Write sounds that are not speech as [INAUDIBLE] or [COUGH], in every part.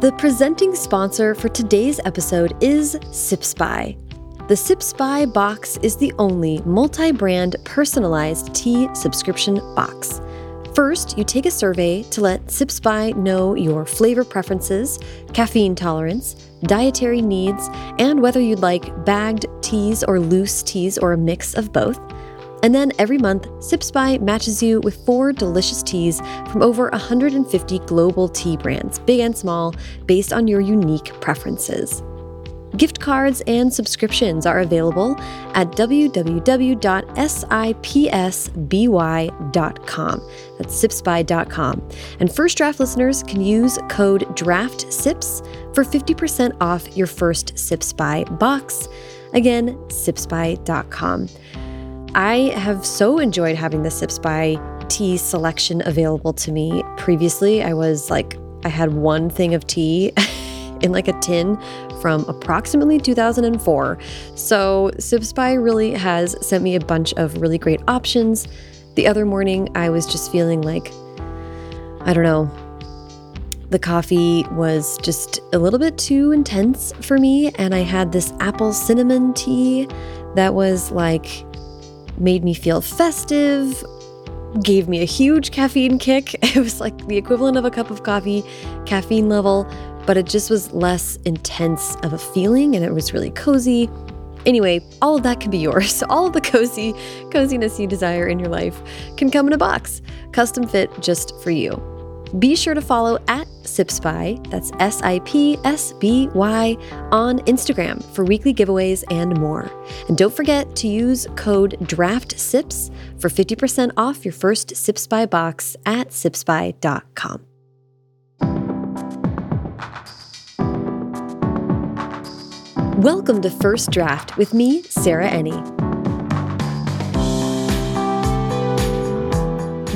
The presenting sponsor for today's episode is Sips By. The Sips By box is the only multi brand personalized tea subscription box. First, you take a survey to let Sips By know your flavor preferences, caffeine tolerance, dietary needs, and whether you'd like bagged teas or loose teas or a mix of both. And then every month, Sips By matches you with four delicious teas from over 150 global tea brands, big and small, based on your unique preferences. Gift cards and subscriptions are available at www.sipsby.com. That's sipsby.com. And First Draft listeners can use code DRAFTSIPS for 50% off your first Sips By box. Again, sipsby.com. I have so enjoyed having the Sips By tea selection available to me. Previously, I was like, I had one thing of tea [LAUGHS] in like a tin from approximately 2004. So Sips By really has sent me a bunch of really great options. The other morning, I was just feeling like, I don't know, the coffee was just a little bit too intense for me. And I had this apple cinnamon tea that was like, made me feel festive, gave me a huge caffeine kick. [LAUGHS] It was like the equivalent of a cup of coffee, caffeine level, but it just was less intense of a feeling and it was really cozy. Anyway, all of that can be yours. [LAUGHS] All of the cozy coziness you desire in your life can come in a box, custom fit just for you. Be sure to follow at Sips By, that's S I P S B Y, on Instagram for weekly giveaways and more. And don't forget to use code DRAFTSIPS for 50% off your first Sips By box at sipsby.com. Welcome to First Draft with me, Sarah Enni.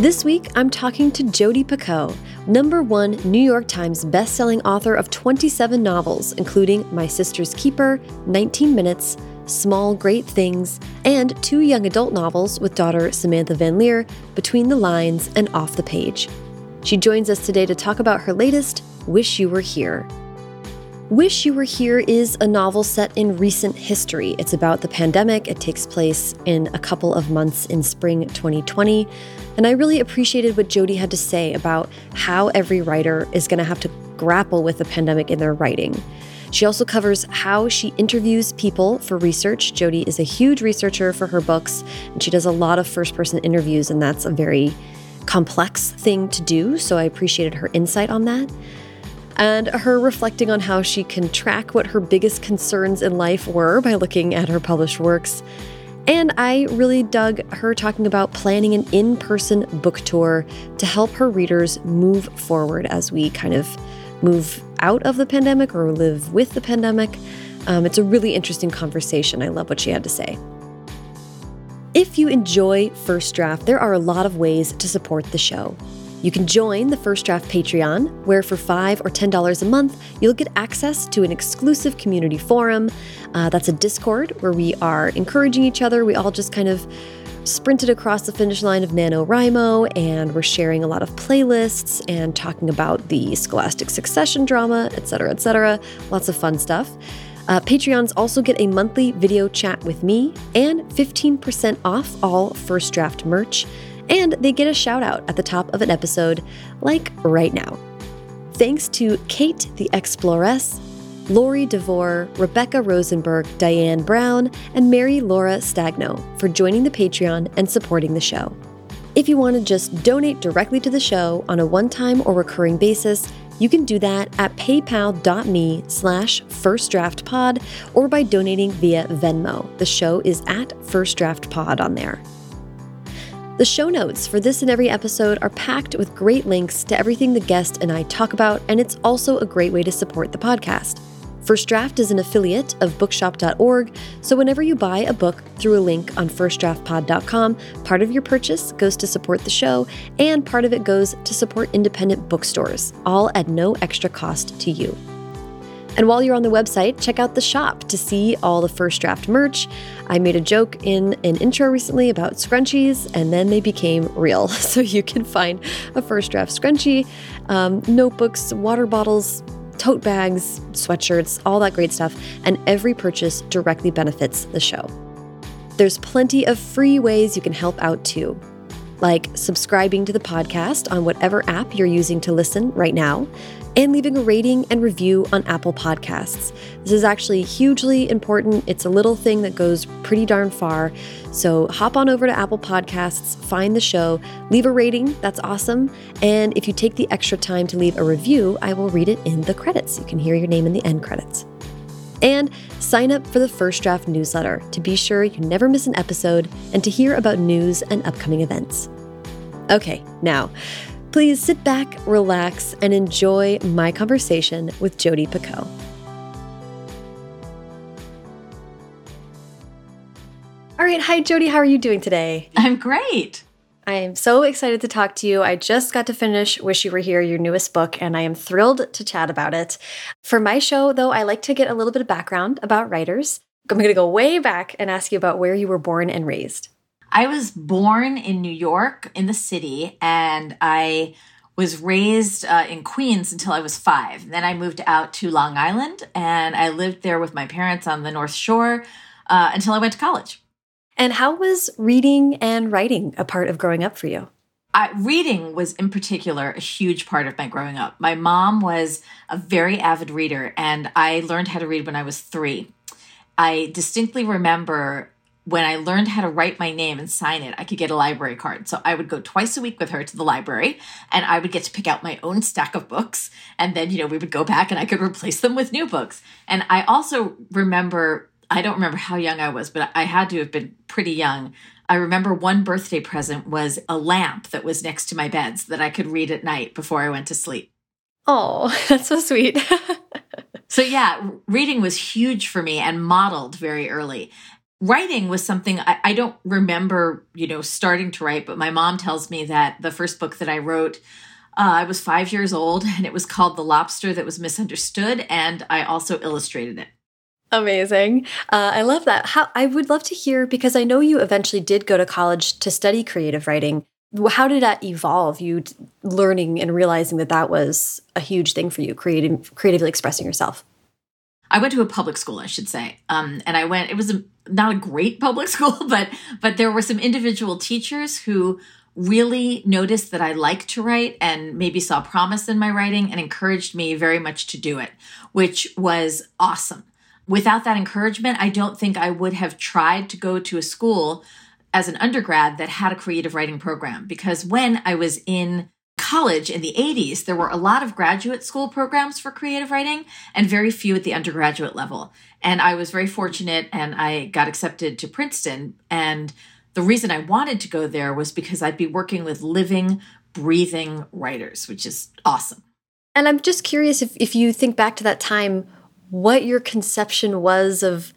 This week, I'm talking to Jodi Picoult, number one New York Times bestselling author of 27 novels, including My Sister's Keeper, 19 Minutes, Small Great Things, and two young adult novels with daughter Samantha Van Leer, Between the Lines and Off the Page. She joins us today to talk about her latest, Wish You Were Here. Wish You Were Here is a novel set in recent history. It's about the pandemic. It takes place in a couple of months in spring 2020. And I really appreciated what Jodi had to say about how every writer is going to have to grapple with the pandemic in their writing. She also covers how she interviews people for research. Jodi is a huge researcher for her books, and she does a lot of first person interviews, and that's a very complex thing to do. So I appreciated her insight on that and her reflecting on how she can track what her biggest concerns in life were by looking at her published works. And I really dug her talking about planning an in person book tour to help her readers move forward as we kind of move out of the pandemic or live with the pandemic. Um, it's a really interesting conversation. I love what she had to say. If you enjoy First Draft, there are a lot of ways to support the show. You can join the First Draft Patreon, where for 5 or $10 a month, you'll get access to an exclusive community forum. Uh, that's a Discord where we are encouraging each other. We all just kind of sprinted across the finish line of NaNoWriMo, and we're sharing a lot of playlists and talking about the scholastic succession drama, etc., etc. Lots of fun stuff. Uh, Patreons also get a monthly video chat with me and 15% off all First Draft merch and they get a shout out at the top of an episode, like right now. Thanks to Kate the Exploress, Lori DeVore, Rebecca Rosenberg, Diane Brown, and Mary Laura Stagno for joining the Patreon and supporting the show. If you want to just donate directly to the show on a one-time or recurring basis, you can do that at paypal.me slash firstdraftpod or by donating via Venmo. The show is at First Draft Pod on there. The show notes for this and every episode are packed with great links to everything the guest and I talk about, and it's also a great way to support the podcast. First Draft is an affiliate of bookshop.org, so whenever you buy a book through a link on firstdraftpod.com, part of your purchase goes to support the show, and part of it goes to support independent bookstores, all at no extra cost to you. And while you're on the website, check out the shop to see all the first draft merch. I made a joke in an intro recently about scrunchies, and then they became real. [LAUGHS] So you can find a first draft scrunchie, um, notebooks, water bottles, tote bags, sweatshirts, all that great stuff, and every purchase directly benefits the show. There's plenty of free ways you can help out too, like subscribing to the podcast on whatever app you're using to listen right now, and leaving a rating and review on Apple Podcasts. This is actually hugely important. It's a little thing that goes pretty darn far. So hop on over to Apple Podcasts, find the show, leave a rating. That's awesome. And if you take the extra time to leave a review, I will read it in the credits. You can hear your name in the end credits. And sign up for the First Draft newsletter to be sure you never miss an episode and to hear about news and upcoming events. Okay, now, please sit back, relax, and enjoy my conversation with Jodi Picoult. All right, hi Jodi, how are you doing today? I'm great. I am so excited to talk to you. I just got to finish Wish You Were Here, your newest book, and I am thrilled to chat about it. For my show, though, I like to get a little bit of background about writers. I'm going to go way back and ask you about where you were born and raised. I was born in New York, in the city, and I was raised uh, in Queens until I was five. Then I moved out to Long Island, and I lived there with my parents on the North Shore uh, until I went to college. And how was reading and writing a part of growing up for you? I, reading was in particular a huge part of my growing up. My mom was a very avid reader, and I learned how to read when I was three. I distinctly remember when I learned how to write my name and sign it, I could get a library card. So I would go twice a week with her to the library and I would get to pick out my own stack of books. And then, you know, we would go back and I could replace them with new books. And I also remember I don't remember how young I was, but I had to have been pretty young. I remember one birthday present was a lamp that was next to my bed so that I could read at night before I went to sleep. Oh, [LAUGHS] that's so sweet. [LAUGHS] so, yeah, reading was huge for me and modeled very early. Writing was something I, I, don't remember, you know, starting to write, but my mom tells me that the first book that I wrote, uh, I was five years old and it was called The Lobster That Was Misunderstood, and I also illustrated it. Amazing. Uh, I love that. How I would love to hear because I know you eventually did go to college to study creative writing. How did that evolve? You learning and realizing that that was a huge thing for you, creating creatively expressing yourself. I went to a public school, I should say, um, and I went. It was a, not a great [LAUGHS] public school, but but there were some individual teachers who really noticed that I liked to write and maybe saw promise in my writing and encouraged me very much to do it, which was awesome without that encouragement, I don't think I would have tried to go to a school as an undergrad that had a creative writing program. Because when I was in college in the 80s, there were a lot of graduate school programs for creative writing and very few at the undergraduate level. And I was very fortunate and I got accepted to Princeton. And the reason I wanted to go there was because I'd be working with living, breathing writers, which is awesome. And I'm just curious if, if you think back to that time, what your conception was of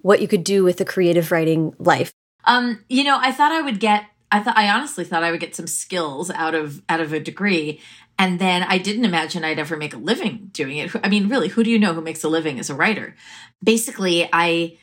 what you could do with a creative writing life. Um, you know, I thought I would get I thought I honestly thought I would get some skills out of out of a degree and then I didn't imagine I'd ever make a living doing it. I mean, really, who do you know who makes a living as a writer? Basically, I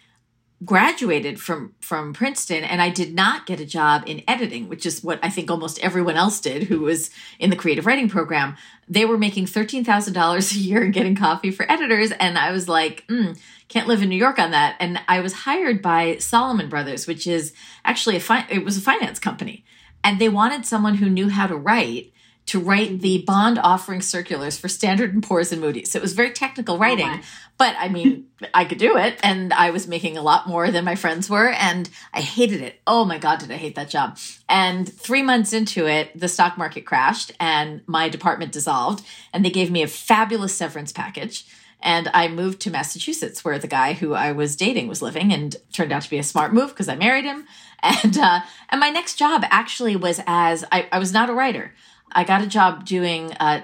graduated from from Princeton and I did not get a job in editing, which is what I think almost everyone else did who was in the creative writing program. They were making $13,000 a year and getting coffee for editors and I was like, mm, can't live in New York on that. And I was hired by Salomon Brothers, which is actually a fi- it was a finance company. And they wanted someone who knew how to write to write the mm-hmm. bond offering circulars for Standard and Poor's and Moody's. So it was very technical oh, writing, oh but I mean, I could do it, and I was making a lot more than my friends were, and I hated it. Oh my god, did I hate that job! And three months into it, the stock market crashed, and my department dissolved, and they gave me a fabulous severance package. And I moved to Massachusetts, where the guy who I was dating was living, and turned out to be a smart move because I married him. [LAUGHS] And uh, and my next job actually was as I, I was not a writer. I got a job doing uh,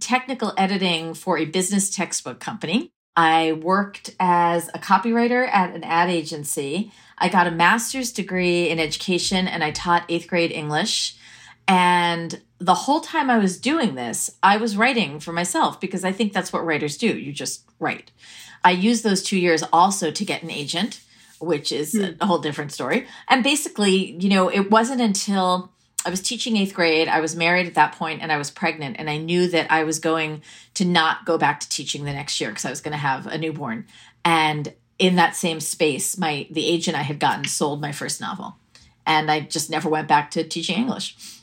technical editing for a business textbook company. I worked as a copywriter at an ad agency. I got a master's degree in education and I taught eighth grade English. And the whole time I was doing this, I was writing for myself because I think that's what writers do. You just write. I used those two years also to get an agent, which is mm. a whole different story. And basically, you know, it wasn't until I was teaching eighth grade. I was married at that point and I was pregnant. And I knew that I was going to not go back to teaching the next year because I was going to have a newborn. And in that same space, my the agent I had gotten sold my first novel. And I just never went back to teaching English.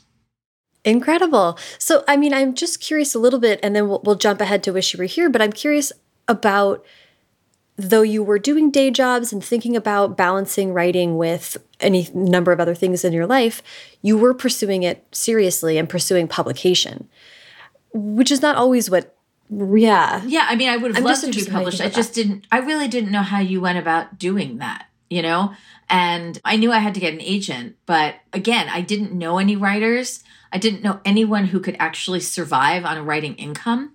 Incredible. So, I mean, I'm just curious a little bit, and then we'll, we'll jump ahead to Wish You Were Here, but I'm curious about though you were doing day jobs and thinking about balancing writing with any number of other things in your life, you were pursuing it seriously and pursuing publication, which is not always what. Yeah. Yeah. I mean, I would have loved to be interested how you published. I just didn't, I really didn't know how you went about doing that, you know? And I knew I had to get an agent, but again, I didn't know any writers. I didn't know anyone who could actually survive on a writing income.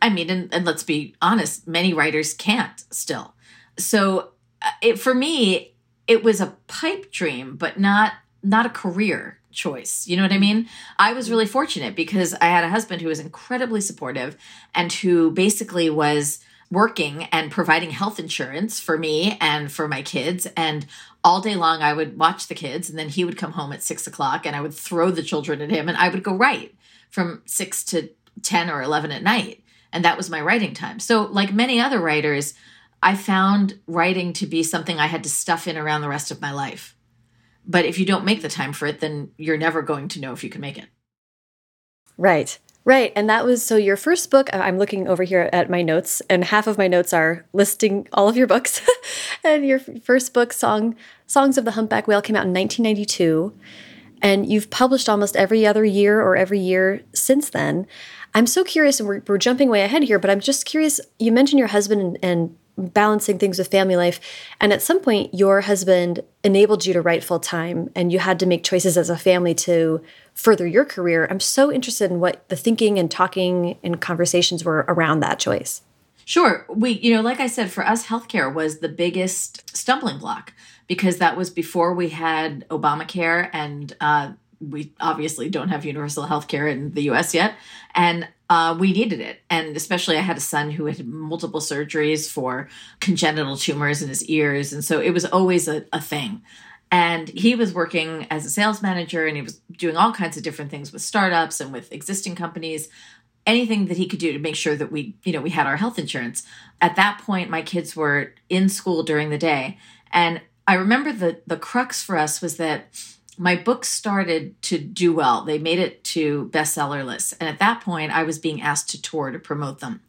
I mean, and, and let's be honest, many writers can't still. So uh, it, for me, it was a pipe dream, but not not a career choice. You know what I mean? I was really fortunate because I had a husband who was incredibly supportive and who basically was working and providing health insurance for me and for my kids. And all day long, I would watch the kids, and then he would come home at six o'clock, and I would throw the children at him, and I would go write from six to 10 or 11 at night. And that was my writing time. So, like many other writers, I found writing to be something I had to stuff in around the rest of my life. But if you don't make the time for it, then you're never going to know if you can make it. Right. Right. And that was so your first book. Uh, I'm looking over here at my notes, and half of my notes are listing all of your books. [LAUGHS] and your first book, Song Songs of the Humpback Whale, came out in 1992. And you've published almost every other year or every year since then. I'm so curious, and we're, we're jumping way ahead here, but I'm just curious. You mentioned your husband and, and balancing things with family life. And at some point, your husband enabled you to write full time, and you had to make choices as a family to further your career. I'm so interested in what the thinking and talking and conversations were around that choice. Sure. We, you know, like I said, for us, healthcare was the biggest stumbling block because that was before we had Obamacare and uh, we obviously don't have universal health care in the US yet. And uh, we needed it. And especially, I had a son who had multiple surgeries for congenital tumors in his ears. And so it was always a, a thing. And he was working as a sales manager and he was doing all kinds of different things with startups and with existing companies anything that he could do to make sure that we you know we had our health insurance at that point my kids were in school during the day and i remember the the crux for us was that my books started to do well. They made it to bestseller lists. And at that point i was being asked to tour to promote them.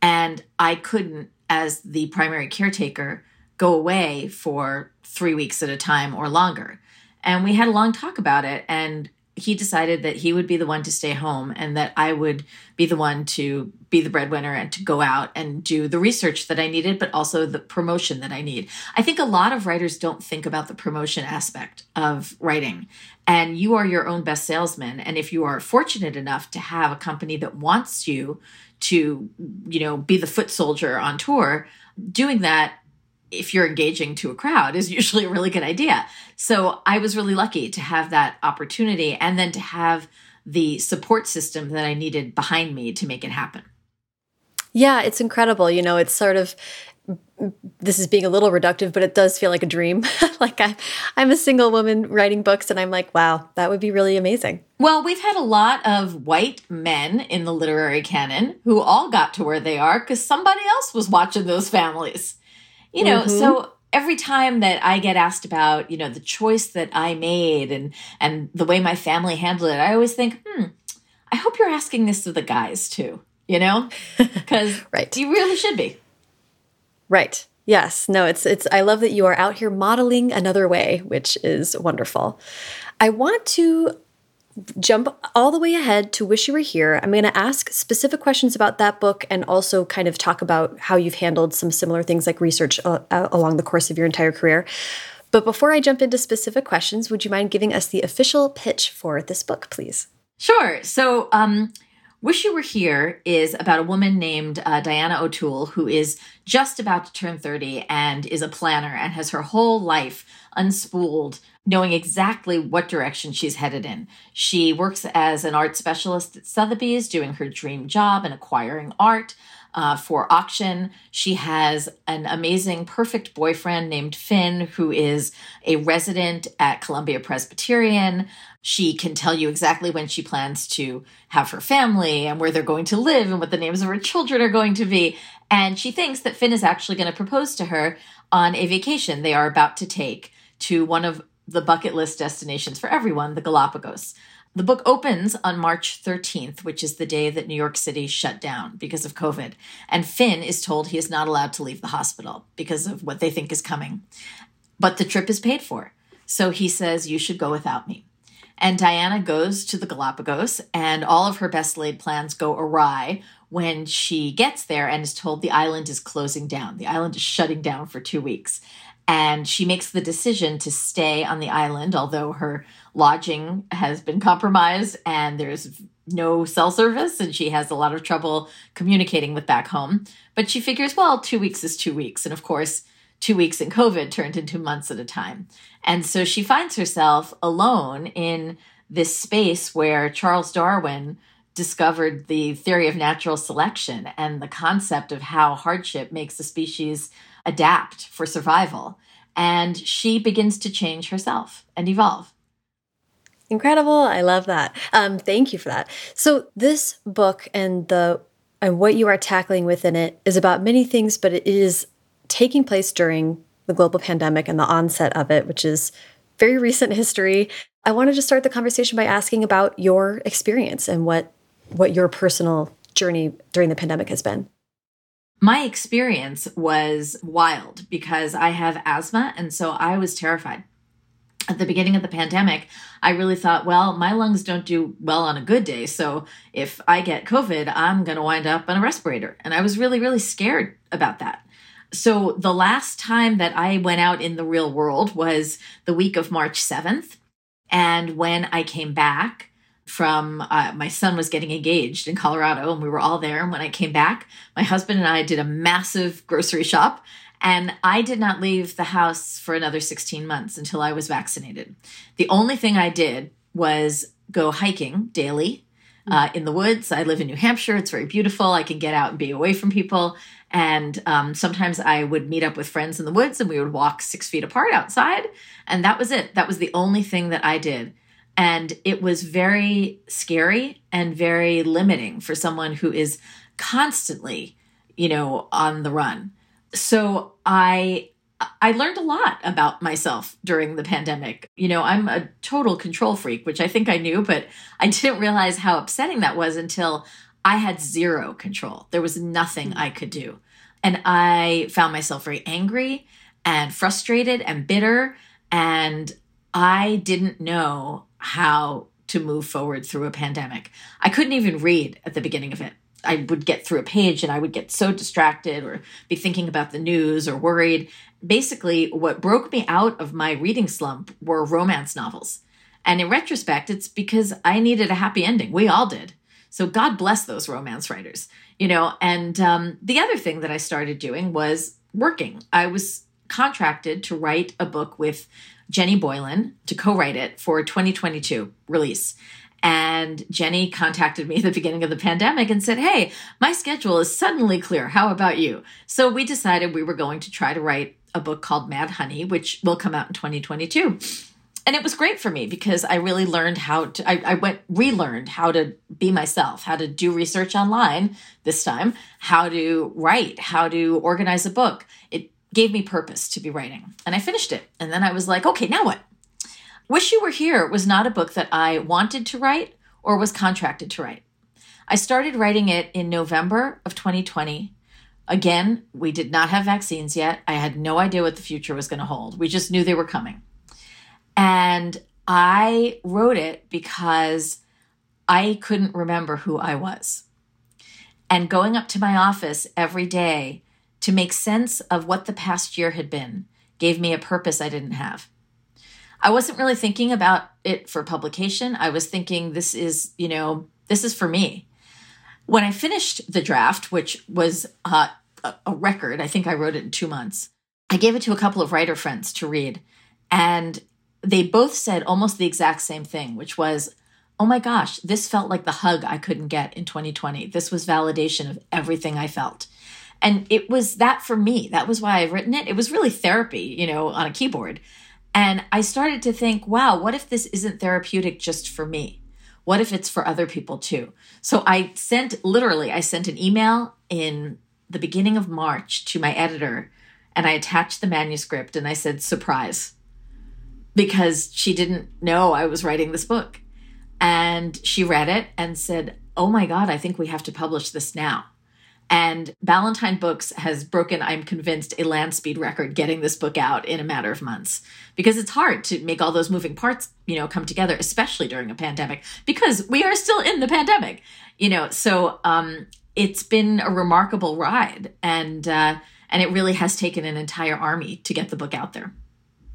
And i couldn't as the primary caretaker go away for three weeks at a time or longer. And we had a long talk about it. And he decided that he would be the one to stay home and that I would be the one to be the breadwinner and to go out and do the research that I needed, but also the promotion that I need. I think a lot of writers don't think about the promotion aspect of writing. And you are your own best salesman. And if you are fortunate enough to have a company that wants you to, you know, be the foot soldier on tour, doing that if you're engaging to a crowd is usually a really good idea. So I was really lucky to have that opportunity and then to have the support system that I needed behind me to make it happen. Yeah, it's incredible. You know, it's sort of this is being a little reductive, but it does feel like a dream. [LAUGHS] like I, I'm a single woman writing books, and I'm like, wow, that would be really amazing. Well, we've had a lot of white men in the literary canon who all got to where they are because somebody else was watching those families you know mm-hmm. so every time that i get asked about you know the choice that i made and and the way my family handled it i always think hmm i hope you're asking this to the guys too you know? [LAUGHS] Because right. you really should be. Right. Yes. No it's it's i love that you are out here modeling another way which is wonderful. I want to jump all the way ahead to Wish You Were Here. I'm going to ask specific questions about that book and also kind of talk about how you've handled some similar things like research uh, uh, along the course of your entire career. But before I jump into specific questions, would you mind giving us the official pitch for this book, please? Sure. So, um, Wish You Were Here is about a woman named uh, Diana O'Toole who is just about to turn 30 and is a planner and has her whole life unspooled knowing exactly what direction she's headed in. She works as an art specialist at Sotheby's, doing her dream job and acquiring art. uh, for auction. She has an amazing, perfect boyfriend named Finn, who is a resident at Columbia Presbyterian. She can tell you exactly when she plans to have her family and where they're going to live and what the names of her children are going to be. And she thinks that Finn is actually going to propose to her on a vacation they are about to take to one of the bucket list destinations for everyone, the Galapagos. The book opens on March 13th, which is the day that New York City shut down because of COVID. And Finn is told he is not allowed to leave the hospital because of what they think is coming. But the trip is paid for. So he says, You should go without me. And Diana goes to the Galapagos, and all of her best laid plans go awry when she gets there and is told the island is closing down. The island is shutting down for two weeks. And she makes the decision to stay on the island, although her lodging has been compromised and there's no cell service and she has a lot of trouble communicating with back home. But she figures, well, two weeks is two weeks. And of course, two weeks in COVID turned into months at a time. And so she finds herself alone in this space where Charles Darwin discovered the theory of natural selection and the concept of how hardship makes a species adapt for survival. And she begins to change herself and evolve. Incredible. I love that. Um, thank you for that. So this book and the and what you are tackling within it is about many things, but it is taking place during the global pandemic and the onset of it, which is very recent history. I wanted to start the conversation by asking about your experience and what what your personal journey during the pandemic has been. My experience was wild because I have asthma and so I was terrified at the beginning of the pandemic, I really thought, well, my lungs don't do well on a good day. So if I get COVID, I'm going to wind up on a respirator. And I was really, really scared about that. So the last time that I went out in the real world was the week of March 7th. And when I came back, from uh, my son was getting engaged in Colorado and we were all there. And when I came back, my husband and I did a massive grocery shop and I did not leave the house for another 16 months until I was vaccinated. The only thing I did was go hiking daily uh, in the woods. I live in New Hampshire. It's very beautiful. I can get out and be away from people. And um, sometimes I would meet up with friends in the woods and we would walk six feet apart outside. And that was it. That was the only thing that I did. And it was very scary and very limiting for someone who is constantly, you know, on the run so I I learned a lot about myself during the pandemic. You know, I'm a total control freak, which I think I knew, but I [LAUGHS] didn't realize how upsetting that was until I had zero control. There was nothing I could do. And I found myself very angry and frustrated and bitter. And I didn't know how to move forward through a pandemic. I couldn't even read at the beginning of it. I would get through a page and I would get so distracted or be thinking about the news or worried. Basically, what broke me out of my reading slump were romance novels. And in retrospect, it's because I needed a happy ending. We all did. So God bless those romance writers, you know. And um, the other thing that I started doing was working. I was contracted to write a book with Jenny Boylan to co write it for 2022 release. And Jenny contacted me at the beginning of the pandemic and said, Hey, my schedule is suddenly clear. How about you? So we decided we were going to try to write a book called Mad Honey, which will come out in 2022. And it was great for me because I really learned how to, I, I went, relearned how to be myself, how to do research online this time, how to write, how to organize a book. It gave me purpose to be writing. And I finished it. And then I was like, okay, now what? Wish You Were Here was not a book that I wanted to write or was contracted to write. I started writing it in November of 2020. Again, we did not have vaccines yet. I had no idea what the future was going to hold. We just knew they were coming. And I wrote it because I couldn't remember who I was. And going up to my office every day to make sense of what the past year had been gave me a purpose I didn't have. I wasn't really thinking about it for publication. I was thinking this is, you know, this is for me. When I finished the draft, which was uh, a record, I think I wrote it in two months, I gave it to a couple of writer friends to read. And they both said almost the exact same thing, which was, oh my gosh, this felt like the hug I couldn't get in 2020. This was validation of everything I felt. And it was that for me. That was why I've written it. It was really therapy, you know, on a keyboard. And I started to think, wow, what if this isn't therapeutic just for me? What if it's for other people too? So I sent literally, I sent an email in the beginning of March to my editor and I attached the manuscript and I said, surprise, because she didn't know I was writing this book. And she read it and said, oh my God, I think we have to publish this now. And Ballantine Books has broken, I'm convinced, a land speed record getting this book out in a matter of months because it's hard to make all those moving parts, you know, come together, especially during a pandemic because we are still in the pandemic, you know. So um, it's been a remarkable ride, and uh, and it really has taken an entire army to get the book out there.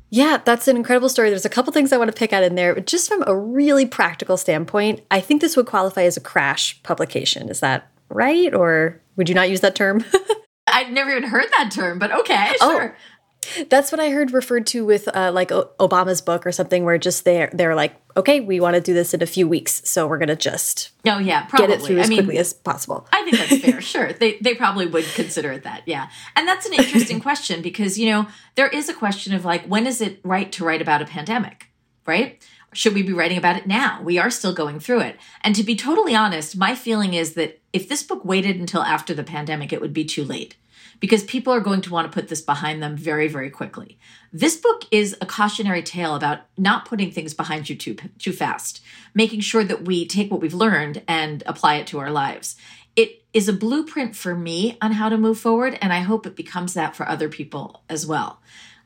Yeah, that's an incredible story. There's a couple things I want to pick out in there, but just from a really practical standpoint, I think this would qualify as a crash publication. Is that right? Or would you not use that term? [LAUGHS] I've never even heard that term, but okay, oh, sure. Oh, that's what I heard referred to with uh, like o Obama's book or something, where just they're they're like, okay, we want to do this in a few weeks, so we're gonna just oh yeah, probably. get it through as I mean, quickly as possible. I think that's fair. [LAUGHS] sure, they they probably would consider it that. Yeah, and that's an interesting [LAUGHS] question because you know there is a question of like when is it right to write about a pandemic, right? should we be writing about it now? We are still going through it. And to be totally honest, my feeling is that if this book waited until after the pandemic, it would be too late because people are going to want to put this behind them very, very quickly. This book is a cautionary tale about not putting things behind you too, too fast, making sure that we take what we've learned and apply it to our lives. It is a blueprint for me on how to move forward, and I hope it becomes that for other people as well.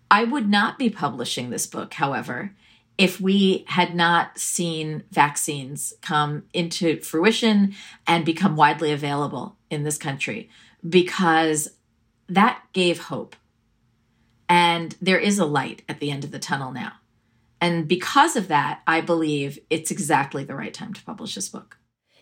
I would not be publishing this book, however, if we had not seen vaccines come into fruition and become widely available in this country, because that gave hope. And there is a light at the end of the tunnel now. And because of that, I believe it's exactly the right time to publish this book.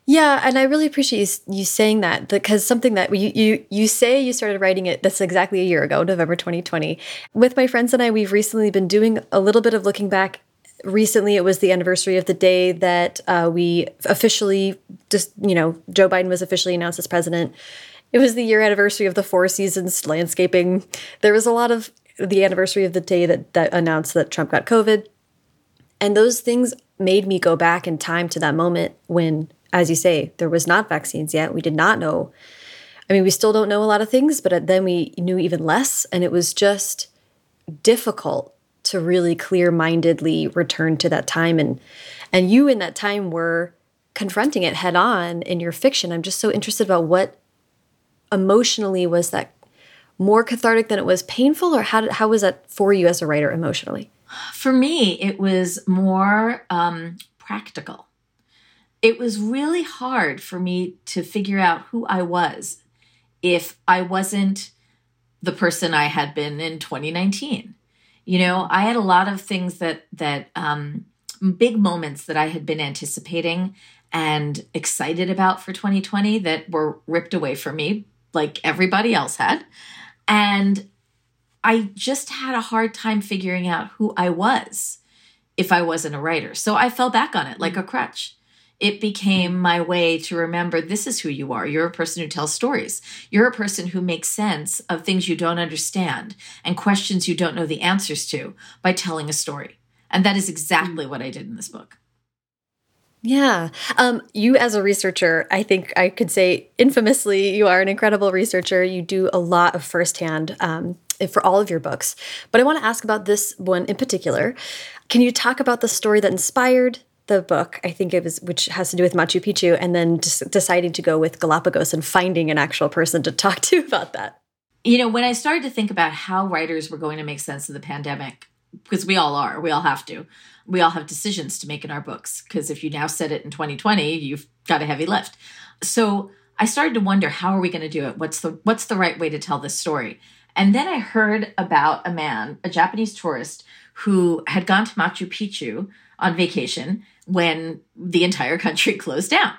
Yeah, and I really appreciate you, you saying that because something that you, you you say you started writing it that's exactly a year ago, November 2020. With my friends and I, we've recently been doing a little bit of looking back recently it was the anniversary of the day that uh, we officially just you know joe biden was officially announced as president. It was the year anniversary of the four seasons landscaping. There was a lot of the anniversary of the day that, that announced that trump got covid. And those things made me go back in time to that moment when as you say there was not vaccines yet. We did not know. I mean we still don't know a lot of things but then we knew even less. And it was just difficult to really clear-mindedly return to that time. And and you in that time were confronting it head on in your fiction. I'm just so interested about what emotionally was that more cathartic than it was painful or how did, how was that for you as a writer emotionally? For me it was more um, practical. It was really hard for me to figure out who i was if i wasn't the person i had been in 2019 you know, I had a lot of things that that um, big moments that I had been anticipating and excited about for 2020 that were ripped away from me, like everybody else had, and I just had a hard time figuring out who I was if I wasn't a writer. So I fell back on it like a crutch it became my way to remember this is who you are. You're a person who tells stories. You're a person who makes sense of things you don't understand and questions you don't know the answers to by telling a story. And that is exactly what I did in this book. Yeah. Um, you, as a researcher, I think I could say infamously, you are an incredible researcher. You do a lot of firsthand um, for all of your books. But I want to ask about this one in particular. Can you talk about the story that inspired the book, I think it was, which has to do with Machu Picchu, and then deciding to go with Galapagos and finding an actual person to [LAUGHS] talk to about that. You know, when I started to think about how writers were going to make sense of the pandemic, because we all are, we all have to, we all have decisions to make in our books. Because if you now set it in 2020, you've got a heavy lift. So I started to wonder, how are we going to do it? What's the what's the right way to tell this story? And then I heard about a man, a Japanese tourist, who had gone to Machu Picchu on vacation when the entire country [LAUGHS] closed down.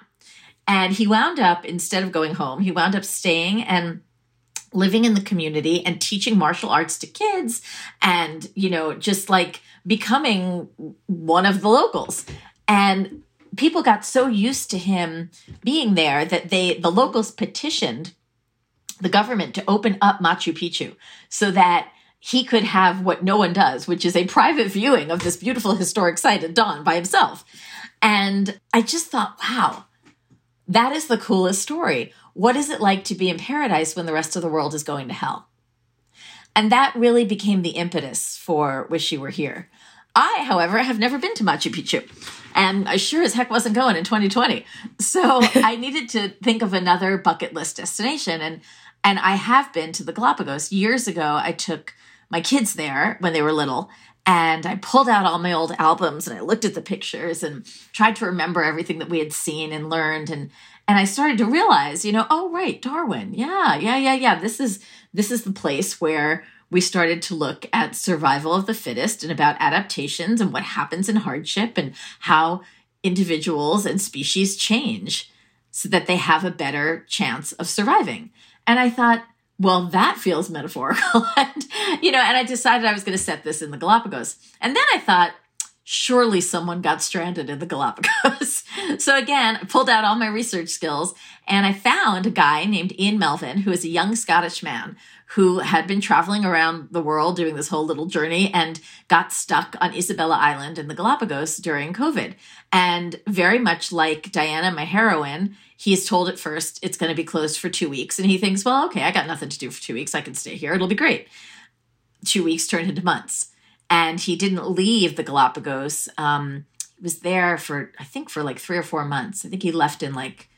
And he wound up, instead of going home, he wound up staying and living in the community and teaching martial arts to kids and, you know, just like becoming one of the locals. And people got so used to him being there that they the locals petitioned the government to open up Machu Picchu so that he could have what no one does, which is a private viewing of this beautiful historic site at dawn by himself. And I just thought, wow, that is the coolest story. What is it like to be in paradise when the rest of the world is going to hell? And that really became the impetus for Wish You Were Here. I, however, have never been to Machu Picchu, and I sure as heck wasn't going in 2020. So [LAUGHS] I needed to think of another bucket list destination, and and I have been to the Galapagos. Years ago, I took my kids there when they were little, and I pulled out all my old albums and I looked at the pictures and tried to remember everything that we had seen and learned and and I started to realize, you know, oh right, Darwin. Yeah, yeah, yeah, yeah. This is this is the place where we started to look at survival of the fittest and about adaptations and what happens in hardship and how individuals and species change so that they have a better chance of surviving. And I thought, well, that feels metaphorical. [LAUGHS] and, you know, and I decided I was going to set this in the Galapagos. And then I thought, surely someone got stranded in the Galapagos. [LAUGHS] so again, I pulled out all my research skills and I found a guy named Ian Melvin, who is a young Scottish man who had been traveling around the world doing this whole little journey and got stuck on Isabela Island in the Galapagos during COVID. And very much like Diana, my heroine, he's told at first it's going to be closed for two weeks. And he thinks, well, okay, I got nothing to do for two weeks. I can stay here. It'll be great. Two weeks turned into months. And he didn't leave the Galapagos. Um, he was there for, I think, for like three or four months. I think he left in like,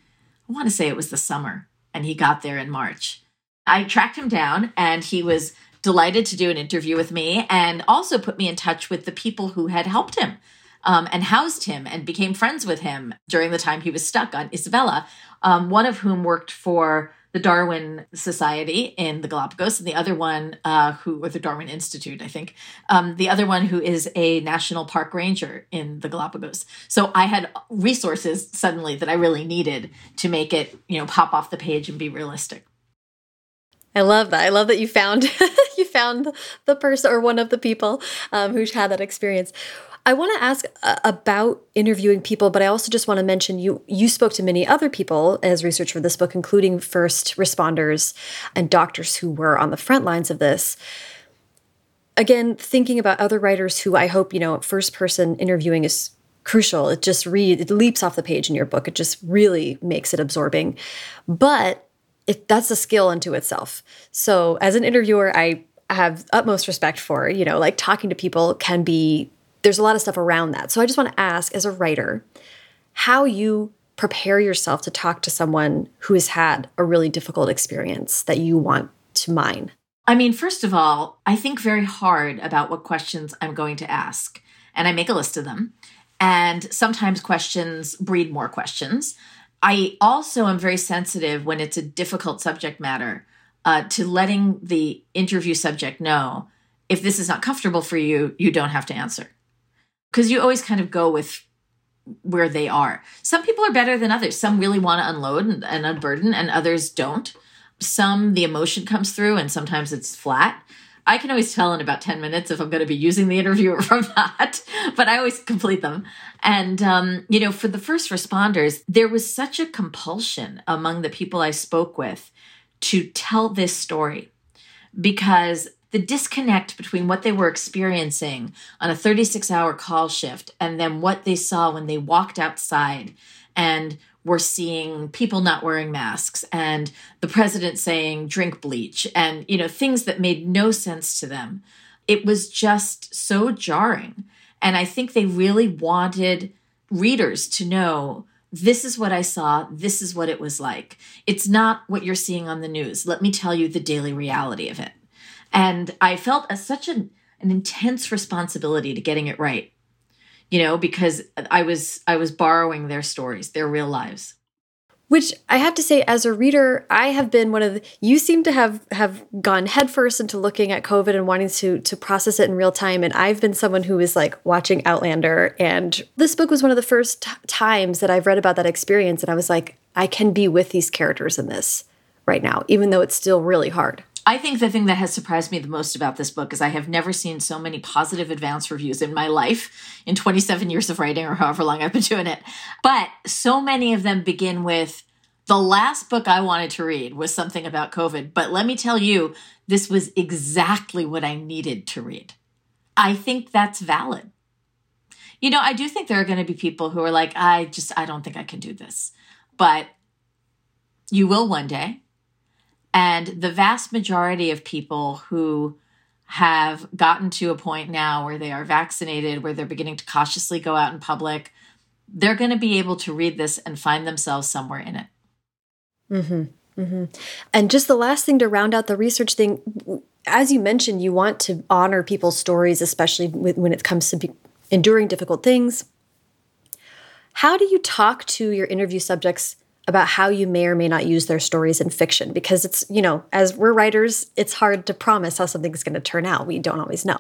I want to say it was the summer. And he got there in March. I tracked him down and he was delighted to do an interview with me and also put me in touch with the people who had helped him um, and housed him and became friends with him during the time he was stuck on Isabela, um, one of whom worked for the Darwin Society in the Galapagos, and the other one uh, who, or the Darwin Institute, I think, um, the other one who is a national park ranger in the Galapagos. So I had resources suddenly that I really needed to make it, you know, pop off the page and be realistic. I love that. I love that you found [LAUGHS] you found the person or one of the people um, who had that experience. I want to ask uh, about interviewing people, but I also just want to mention you you spoke to many other people as research for this book, including first responders and doctors who were on the front lines of this. Again, thinking about other writers who I hope you know, first person interviewing is crucial. It just read it leaps off the page in your book. It just really makes it absorbing. But it, that's a skill unto itself. So as an interviewer, I have utmost respect for, you know, like talking to people can be, there's a lot of stuff around that. So I just want to ask as a writer, how you prepare yourself to talk to someone who has had a really difficult experience that you want to mine. I mean, first of all, I think very hard about what questions I'm going to ask, and I make a list of them. And sometimes questions breed more questions. I also am very sensitive when it's a difficult subject matter uh, to letting the interview subject know if this is not comfortable for you, you don't have to answer. Because you always kind of go with where they are. Some people are better than others. Some really want to unload and, and unburden, and others don't. Some, the emotion comes through, and sometimes it's flat. I can always tell in about 10 minutes if I'm going to be using the interview or [LAUGHS] from not, but I always complete them. And, um, you know, for the first responders, there was such a compulsion among the people I spoke with to tell this story because the disconnect between what they were experiencing on a 36 hour call shift and then what they saw when they walked outside and we're seeing people not wearing masks and the president saying drink bleach and you know things that made no sense to them. It was just so jarring. And i think they really wanted readers to know this is what i saw. This is what it was like. It's not what you're seeing on the news. Let me tell you the daily reality of it. And i felt a, such an, an intense responsibility to getting it right you know because i was i was borrowing their stories their real lives. Which i have to say as a reader i have been one of the you seem to have have gone headfirst into looking at covid and wanting to to process it in real time. And i've been someone who is like watching outlander. And this book was one of the first times that i've read about that experience. And i was like i can be with these characters in this right now even though it's still really hard I think the thing that has surprised me the most about this book is I have never seen so many positive advance reviews in my life in 27 years of writing or however long I've been doing it. But so many of them begin with the last book I wanted to read was something about COVID. But let me tell you, this was exactly what I needed to read. I think that's valid. You know, I do think there are going to be people who are like, I just, I don't think I can do this. But you will one day. And the vast majority of people who have gotten to a point now where they are vaccinated, where they're beginning to cautiously go out in public, they're going to be able to read this and find themselves somewhere in it. Mm-hmm. Mm-hmm. And just the last thing to round out the research thing, as you mentioned, you want to honor people's stories, especially when it comes to enduring difficult things. How do you talk to your interview subjects about how you may or may not use their stories in fiction because it's, you know, as we're writers, it's hard to promise how something's going to turn out. We don't always know.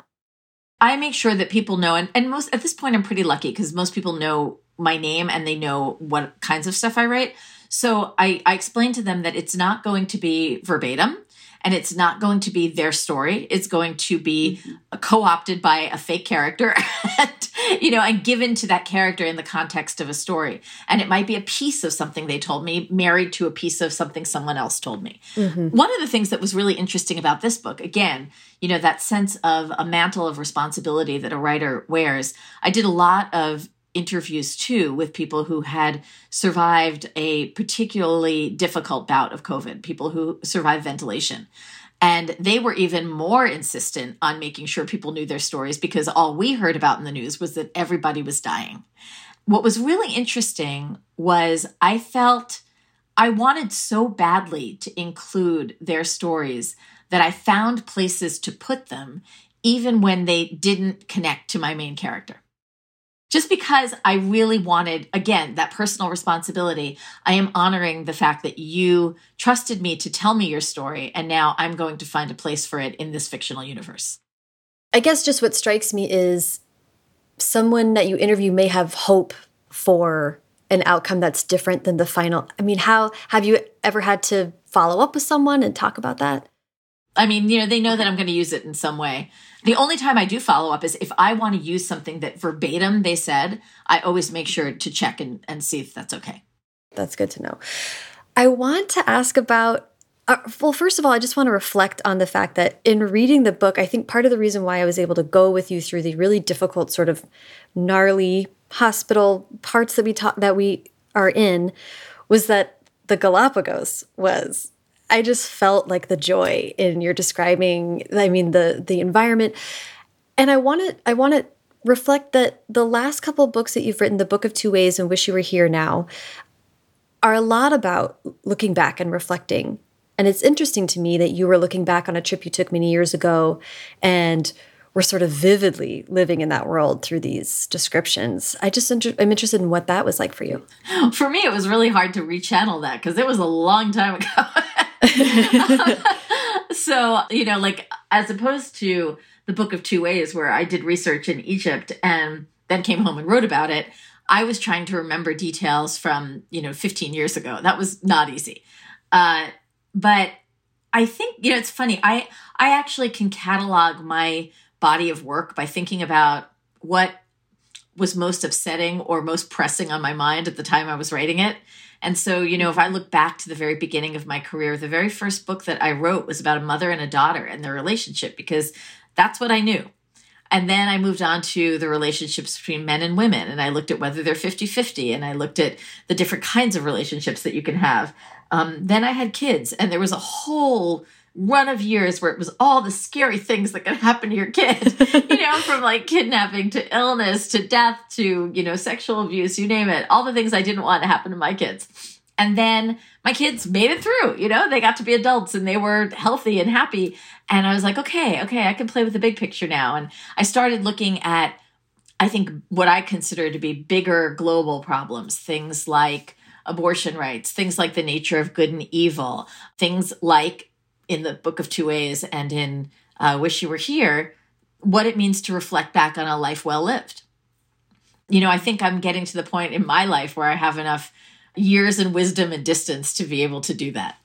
I make sure that people know and, and most at this point I'm pretty lucky because most people know my name and they know what kinds of stuff I write. So I, I explain to them that it's not going to be verbatim and it's not going to be their story. It's going to be mm-hmm. co-opted by a fake character, [LAUGHS] and, you know, and given to that character in the context of a story. And it might be a piece of something they told me, married to a piece of something someone else told me. Mm-hmm. One of the things that was really interesting about this book, again, you know, that sense of a mantle of responsibility that a writer wears. I did a lot of interviews too with people who had survived a particularly difficult bout of COVID, people who survived ventilation. And they were even more insistent on making sure people knew their stories because all we heard about in the news was that everybody was dying. What was really interesting was I felt I wanted so badly to include their stories that I found places to put them, even when they didn't connect to my main character just because I really wanted, again, that personal responsibility, I am honoring the fact that you trusted me to tell me your story. And now I'm going to find a place for it in this fictional universe. I guess just what strikes me is someone that you interview may have hope for an outcome that's different than the final. I mean, how have you ever had to follow up with someone and talk about that? I mean, you know, they know that I'm going to use it in some way. The only time I do follow up is if I want to use something that verbatim they said, I always make sure to check and, and see if that's okay. That's good to know. I want to ask about, uh, well, first of all, I just want to reflect on the fact that in reading the book, I think part of the reason why I was able to go with you through the really difficult, sort of gnarly hospital parts that we talk that we are in was that the Galapagos was I just felt like the joy in your describing I mean the the environment and I want to I want to reflect that the last couple books that you've written the book of two ways and wish you were here now are a lot about looking back and reflecting and it's interesting to me that you were looking back on a trip you took many years ago and were sort of vividly living in that world through these descriptions. I just inter- I'm interested in what that was like for you. [LAUGHS] For me, it was really hard to rechannel that because it was a long time ago. [LAUGHS] [LAUGHS] [LAUGHS] so, you know, like as opposed to the book of two ways where I did research in Egypt and then came home and wrote about it, I was trying to remember details from, you know, 15 years ago. That was not easy. Uh, but I think, you know, it's funny. I I actually can catalog my body of work by thinking about what was most upsetting or most pressing on my mind at the time I was writing it. And so, you know, if I look back to the very beginning of my career, the very first book that I wrote was about a mother and a daughter and their relationship because that's what I knew. And then I moved on to the relationships between men and women. And I looked at whether they're 50 50. And I looked at the different kinds of relationships that you can have. Um, then I had kids, and there was a whole run of years where it was all the scary things that could happen to your kid, [LAUGHS] you know, from like kidnapping to illness to death to, you know, sexual abuse, you name it, all the things I didn't want to happen to my kids. And then my kids made it through, you know, they got to be adults and they were healthy and happy. And I was like, okay, okay, I can play with the big picture now. And I started looking at, I think, what I consider to be bigger global problems, things like abortion rights, things like the nature of good and evil, things like in the Book of Two Ways and in uh, Wish You Were Here, what it means to reflect back on a life well lived. You know, I think I'm getting to the point in my life where I have enough years and wisdom and distance to be able to do that.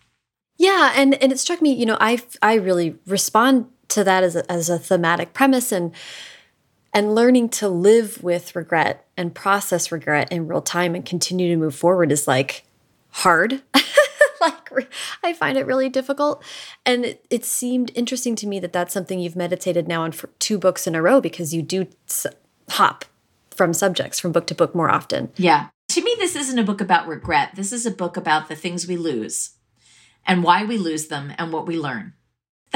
Yeah, and and it struck me, you know, I I really respond to that as a, as a thematic premise and and learning to live with regret and process regret in real time and continue to move forward is like hard. [LAUGHS] like I find it really difficult. And it, it, seemed interesting to me that that's something you've meditated now on for two books in a row because you do hop from subjects from book to book more often. Yeah. To me, this isn't a book about regret. This is a book about the things we lose and why we lose them and what we learn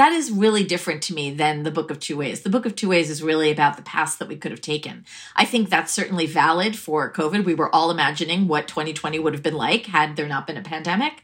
that is really different to me than the book of two ways the book of two ways is really about the past that we could have taken i think that's certainly valid for covid we were all imagining what 2020 would have been like had there not been a pandemic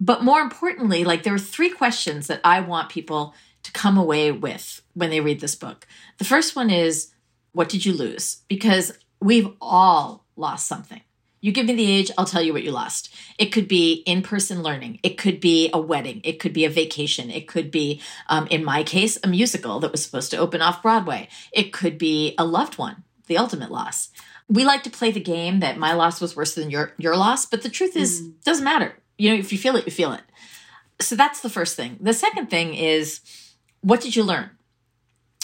but more importantly like there are three questions that i want people to come away with when they read this book the first one is what did you lose because we've all lost something you give me the age, I'll tell you what you lost. It could be in person learning. It could be a wedding. It could be a vacation. It could be, um, in my case, a musical that was supposed to open off Broadway. It could be a loved one, the ultimate loss. We like to play the game that my loss was worse than your, your loss, but the truth is, mm. doesn't matter. You know, if you feel it, you feel it. So that's the first thing. The second thing is, what did you learn?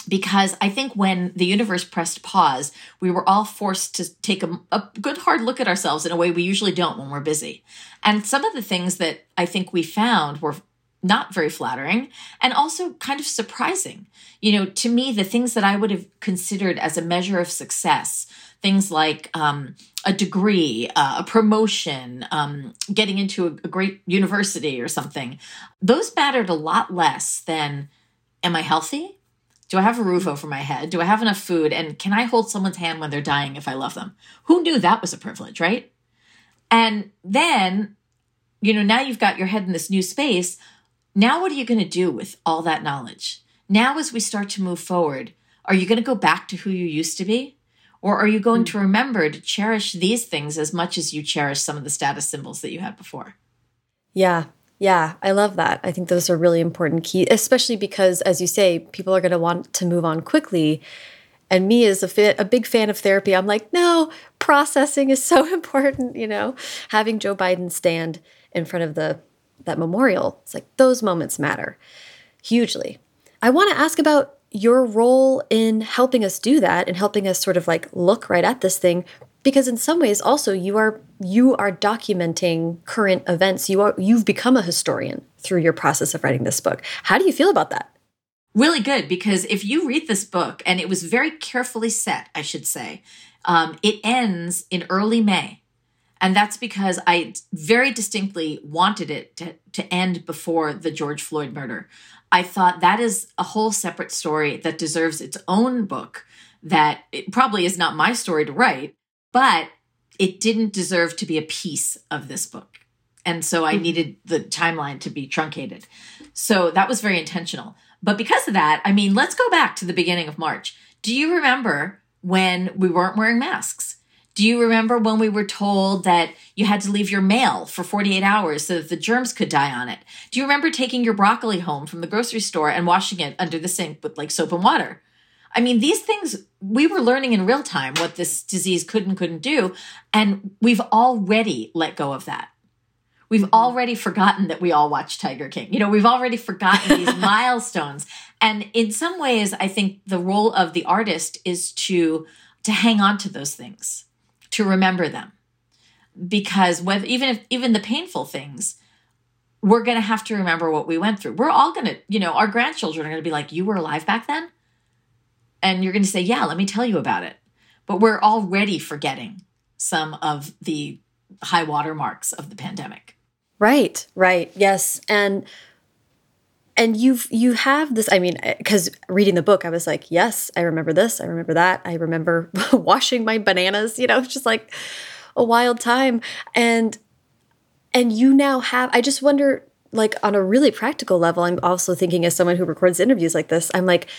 because I think when the universe pressed pause, we were all forced to take a, a, good hard look at ourselves in a way we usually don't when we're busy. And some of the things that I think we found were not very flattering and also kind of surprising. You know, to me, the things that I would have considered as a measure of success, things like um, a degree, uh, a promotion, um, getting into a, a great university or something, those mattered a lot less than am I healthy? Do I have a roof over my head? Do I have enough food? And can I hold someone's hand when they're dying if I love them? Who knew that was a privilege, right? And then, you know, now you've got your head in this new space. Now, what are you going to do with all that knowledge? Now, as we start to move forward, are you going to go back to who you used to be? Or are you going hmm. to remember to cherish these things as much as you cherish some of the status symbols that you had before? Yeah, yeah, I love that. I think those are really important key, especially because, as you say, people are going to want to move on quickly. And me, as a, a big fan of therapy, I'm like, no, processing is [LAUGHS] so important. You know, having Joe Biden stand in front of the that memorial, it's like those moments matter hugely. I want to ask about your role in helping us do that and helping us sort of like look right at this thing because in some ways also you are you are documenting current events. You are you've become a historian through your process of writing this book. How do you feel about that? Really good because if you read this book and it was very carefully set i should say um, it ends in early may. And that's because i very distinctly wanted it to, to end before the george floyd murder i thought that is a whole separate story that deserves its own book that it probably is not my story to write but it didn't deserve to be a piece of this book. And so I mm-hmm. needed the timeline to be truncated. So that was very intentional. But because of that, I mean, let's go back to the beginning of March. Do you remember when we weren't wearing masks? Do you remember when we were told that you had to leave your mail for 48 hours so that the germs could die on it? Do you remember taking your broccoli home from the grocery store and washing it under the sink with like soap and water? I mean, these things we were learning in real time what this disease could and couldn't do. And we've already let go of that. We've already forgotten that we all watched Tiger King. You know, we've already forgotten these [LAUGHS] milestones. And in some ways, I think the role of the artist is to to hang on to those things, to remember them. Because whether even if even the painful things, we're going to have to remember what we went through. We're all going to, you know, our grandchildren are going to be like, "You were alive back then?" And you're going to say, yeah, let me tell you about it. But we're already forgetting some of the high water marks of the pandemic. Right, right. Yes. And and you've you have this i mean eh, because reading the book i was like yes i remember this i remember that i remember [LAUGHS] washing my bananas you know [LAUGHS] just like a wild time. And and you now have i just wonder like on a really practical level i'm also thinking as someone who records interviews like this i'm like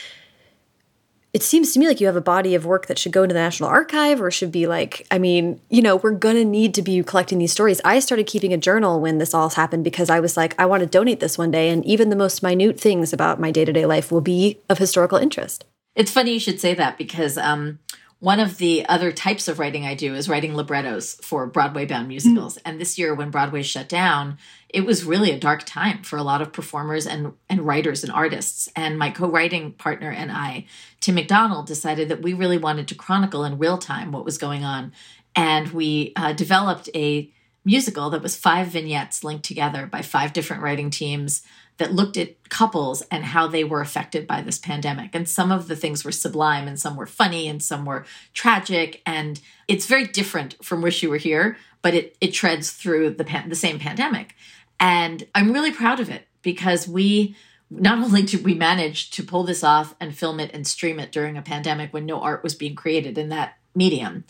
it seems to me like you have a body of work that should go into the National Archive or should be like, I mean, you know, we're going to need to be collecting these stories. I started keeping a journal when this all happened because I was like, I want to donate this one day. And even the most minute things about my day to day life will be of historical interest. It's funny you should say that because um, one of the other types of writing I do is writing librettos for Broadway bound musicals. Mm. And this year, when Broadway shut down, it was really a dark time for a lot of performers and, and writers and artists. And my co writing partner and I, Tim McDonald, decided that we really wanted to chronicle in real time what was going on. And we uh, developed a musical that was five vignettes linked together by five different writing teams that looked at couples and how they were affected by this pandemic. And some of the things were sublime and some were funny and some were tragic. And it's very different from Wish You Were Here, but it, it treads through the, pan- the same pandemic. And I'm really proud of it because we not only did we manage to pull this off and film it and stream it during a pandemic when no art was being created in that medium,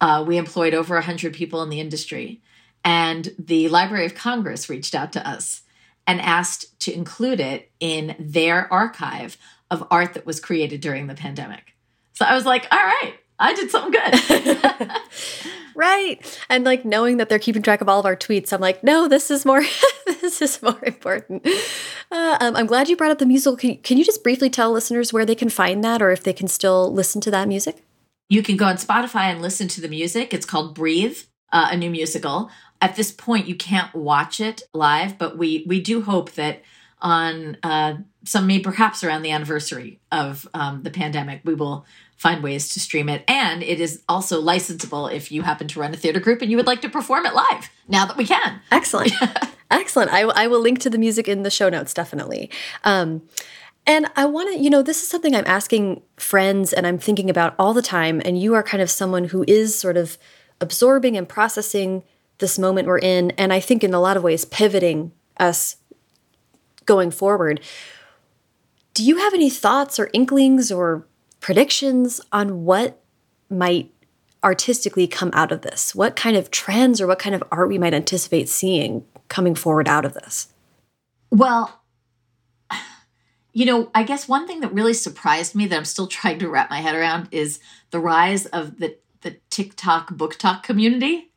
uh, we employed over 100 people in the industry. And the Library of Congress reached out to us and asked to include it in their archive of art that was created during the pandemic. So I was like, all right, I did something good. [LAUGHS] [LAUGHS] right. And like knowing that they're keeping track of all of our tweets, I'm like, no, this is more [LAUGHS] this is more important. Uh, um, I'm glad you brought up the musical. Can, can you just briefly tell listeners where they can find that or if they can still listen to that music? You can go on Spotify and listen to the music. It's called Breathe, uh, a new musical at this point you can't watch it live, but we we do hope that on uh, some may perhaps around the anniversary of um, the pandemic, we will find ways to stream it. And it is also licensable if you happen to run a theater group and you would like to perform it live. Now that we can, excellent, [LAUGHS] excellent. I, I will link to the music in the show notes definitely. Um, and I want to, you know, this is something I'm asking friends and I'm thinking about all the time. And you are kind of someone who is sort of absorbing and processing this moment we're in, and I think in a lot of ways pivoting us going forward. Do you have any thoughts or inklings or predictions on what might artistically come out of this? What kind of trends or what kind of art we might anticipate seeing coming forward out of this? Well, you know, I guess one thing that really surprised me that I'm still trying to wrap my head around is the rise of the the TikTok BookTok community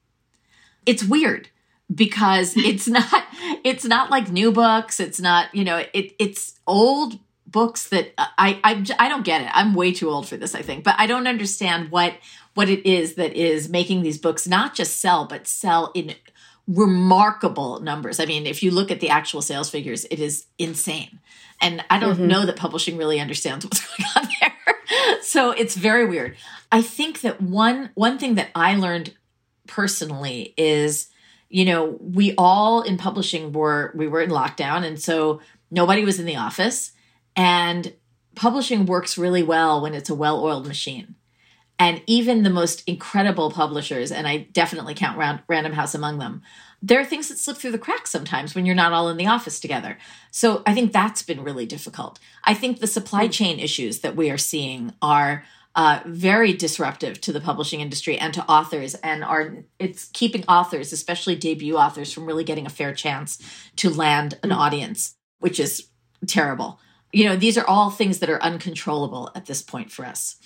it's weird because it's [LAUGHS] not it's not like new books it's not you know it it's old books that I, I i don't get it. I'm way too old for this i think but i don't understand what what it is that is making these books not just sell but sell in remarkable numbers. I mean if you look at the actual sales figures it is insane. And i don't mm-hmm. know that publishing really understands what's [LAUGHS] going on there. [LAUGHS] So it's very weird. I think that one one thing that i learned personally is you know we all in publishing were we were in lockdown and so nobody was in the office and publishing works really well when it's a well-oiled machine and even the most incredible publishers and i definitely count random house among them there are things that slip through the cracks sometimes when you're not all in the office together so i think that's been really difficult i think the supply hmm. chain issues that we are seeing are uh, very disruptive to the publishing industry and to authors and are it's keeping authors especially debut authors from really getting a fair chance to land an mm. audience which is terrible you know these are all things that are uncontrollable at this point for us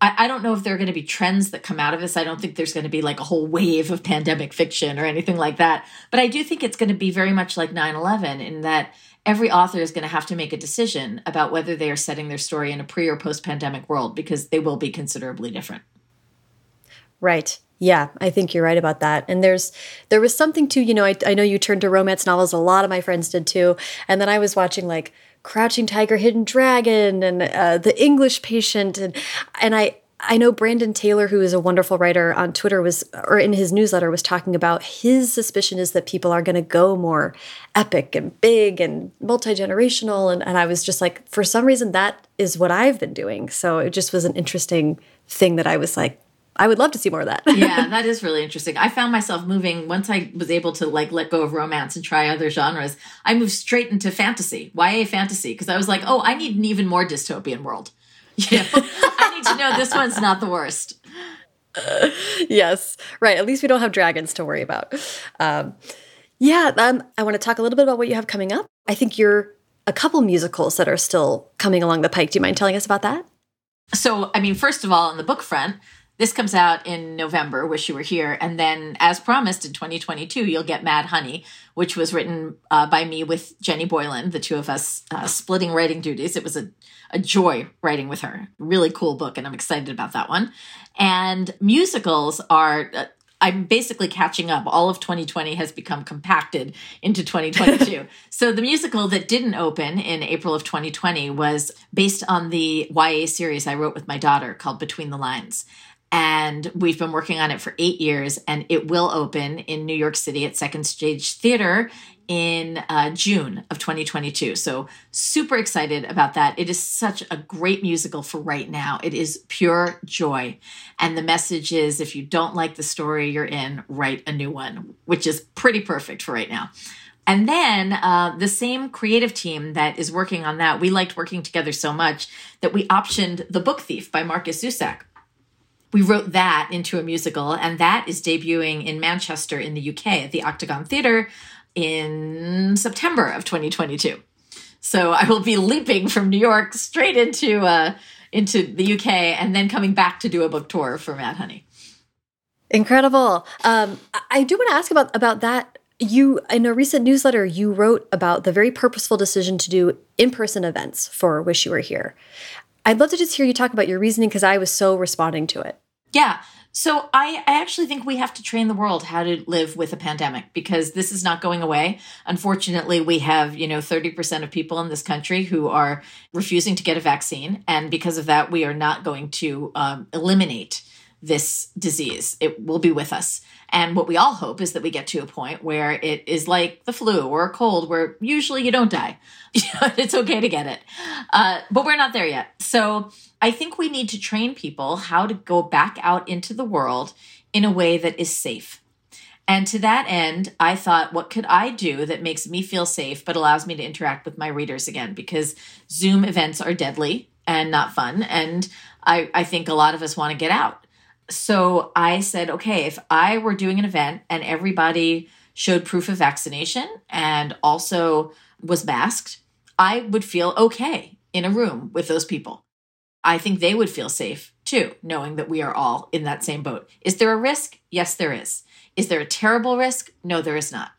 I, I don't know if there are going to be trends that come out of this. I don't think there's going to be like a whole wave of pandemic fiction or anything like that. But I do think it's going to be very much like 9 11 in that every author is going to have to make a decision about whether they are setting their story in a pre or post pandemic world because they will be considerably different. Right. Yeah, I think you're right about that. And there's there was something too, you know, I, I know you turned to romance novels. A lot of my friends did too. And then I was watching like Crouching Tiger, Hidden Dragon, and uh, The English Patient, and and I I know Brandon Taylor, who is a wonderful writer on Twitter, was or in his newsletter was talking about his suspicion is that people are going to go more epic and big and multi generational, and and I was just like, for some reason, that is what I've been doing. So it just was an interesting thing that I was like, I would love to see more of that. yeah, [LAUGHS] that is really interesting. I found myself moving once I was able to like let go of romance and try other genres. I moved straight into fantasy, YA fantasy, because I was like, oh, I need an even more dystopian world. [LAUGHS] You know, I need to know this one's not the worst. Uh, [LAUGHS] yes, right. At least we don't have dragons to worry about. Um, yeah, um, I want to talk a little bit about what you have coming up. I think you're a couple musicals that are still coming along the pike. Do you mind telling us about that? So, I mean, first of all, on the book front, this comes out in November, Wish You Were Here. And then, as promised, in 2022, you'll get Mad Honey, which was written uh, by me with Jenny Boylan, the two of us uh, splitting writing duties. It was a, a joy writing with her. Really cool book, and I'm excited about that one. And musicals are. Uh, I'm basically catching up. All of 2020 has become compacted into 2022. [LAUGHS] so the musical that didn't open in April of 2020 was based on the YA series I wrote with my daughter called Between the Lines and we've been working on it for eight years and it will open in new york city at second stage theater in uh, june of 2022 so super excited about that. It is such a great musical for right now. It is pure joy. And the message is if you don't like the story you're in write a new one which is pretty perfect for right now. And then uh, the same creative team that is working on that, we liked working together so much that we optioned The Book Thief by Markus Zusak we wrote that into a musical, and that is debuting in Manchester in the UK at the Octagon Theatre in September of 2022. So I will be leaping from New York straight into uh, into the UK, and then coming back to do a book tour for Mad Honey. Incredible. Um, I do want to ask about about that. You in a recent newsletter, you wrote about the very purposeful decision to do in person events for Wish You Were Here. I'd love to just hear you talk about your reasoning because I was so responding to it. Yeah. So I, I actually think we have to train the world how to live with a pandemic because this is not going away. Unfortunately, we have, you know, 30% of people in this country who are refusing to get a vaccine. And because of that, we are not going to um, eliminate this disease. It will be with us. And what we all hope is that we get to a point where it is like the flu or a cold, where usually you don't die. [LAUGHS] it's okay to get it. Uh, but we're not there yet. So I think we need to train people how to go back out into the world in a way that is safe. And to that end, I thought, what could I do that makes me feel safe but allows me to interact with my readers again? Because Zoom events are deadly and not fun. And I, I think a lot of us want to get out so I said, okay, if I were doing an event and everybody showed proof of vaccination and also was masked, I would feel okay in a room with those people. I think they would feel safe too, knowing that we are all in that same boat. Is there a risk? Yes, there is. Is there a terrible risk? No, there is not.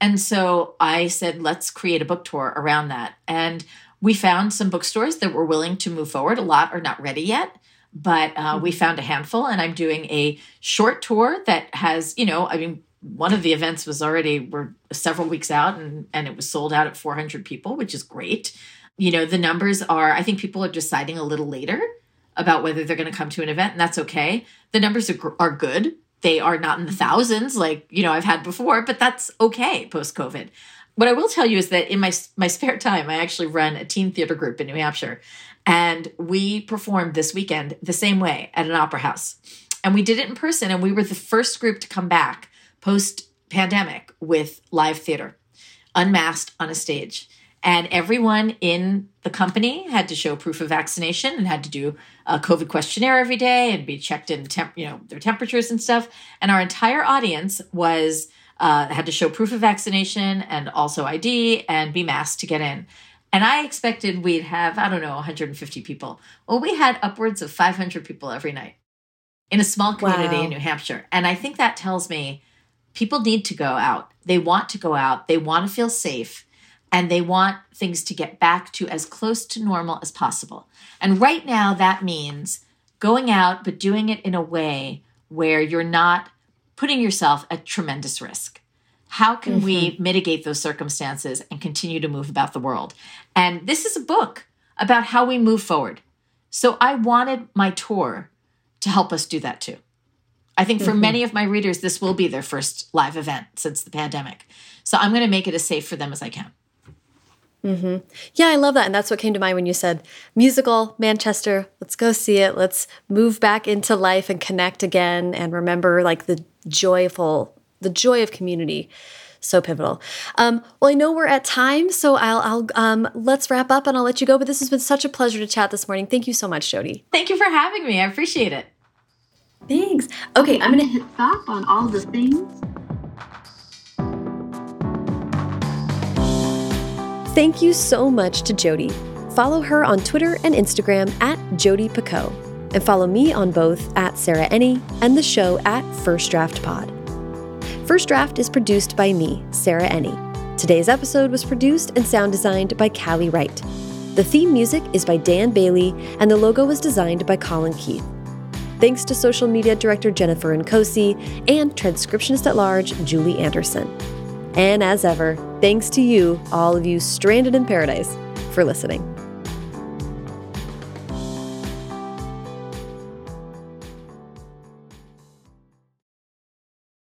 And so I said, let's create a book tour around that. And we found some bookstores that were willing to move forward. A lot are not ready yet but uh, we mm-hmm. found a handful and i'm doing a short tour that has you know i mean one of the events was already we're several weeks out and and it was sold out at 400 people which is great you know the numbers are i think people are deciding a little later about whether they're going to come to an event and that's okay the numbers are, are good they are not in the thousands like you know i've had before but that's okay post covid what i will tell you is that in my my spare time i actually run a teen theater group in new hampshire and we performed this weekend the same way at an opera house. And we did it in person, and we were the first group to come back post pandemic with live theater, unmasked on a stage. And everyone in the company had to show proof of vaccination and had to do a COVID questionnaire every day and be checked in temp, you know, their temperatures and stuff. And our entire audience was uh, had to show proof of vaccination and also ID and be masked to get in. And I expected we'd have, I don't know, 150 people. Well, we had upwards of 500 people every night in a small community wow. in New Hampshire. And I think that tells me people need to go out. They want to go out, they want to feel safe, and they want things to get back to as close to normal as possible. And right now, that means going out, but doing it in a way where you're not putting yourself at tremendous risk. How can mm-hmm. we mitigate those circumstances and continue to move about the world? And this is a book about how we move forward. So I wanted my tour to help us do that too. I think for mm-hmm. many of my readers, this will be their first live event since the pandemic. So I'm going to make it as safe for them as I can. Mm-hmm. Yeah, I love that. And that's what came to mind when you said musical, Manchester, let's go see it. Let's move back into life and connect again and remember like the joyful the joy of community so pivotal. Um, well, I know we're at time, so I'll, I'll um, let's wrap up and I'll let you go. But this has been such a pleasure to chat this morning. Thank you so much, Jodi. Thank you for having me. I appreciate it. Thanks. Okay, I'm gonna [LAUGHS] hit stop on all the things. Thank you so much to Jodi. Follow her on Twitter and Instagram at Jodi Picoult, and follow me on both at Sarah Enni and the show at First Draft Pod. First Draft is produced by me, Sarah Enni. Today's episode was produced and sound designed by Callie Wright. The theme music is by Dan Bailey, and the logo was designed by Colin Keith. Thanks to social media director Jennifer Nkosi and transcriptionist at large Julie Anderson. And as ever, thanks to you, all of you stranded in paradise, for listening.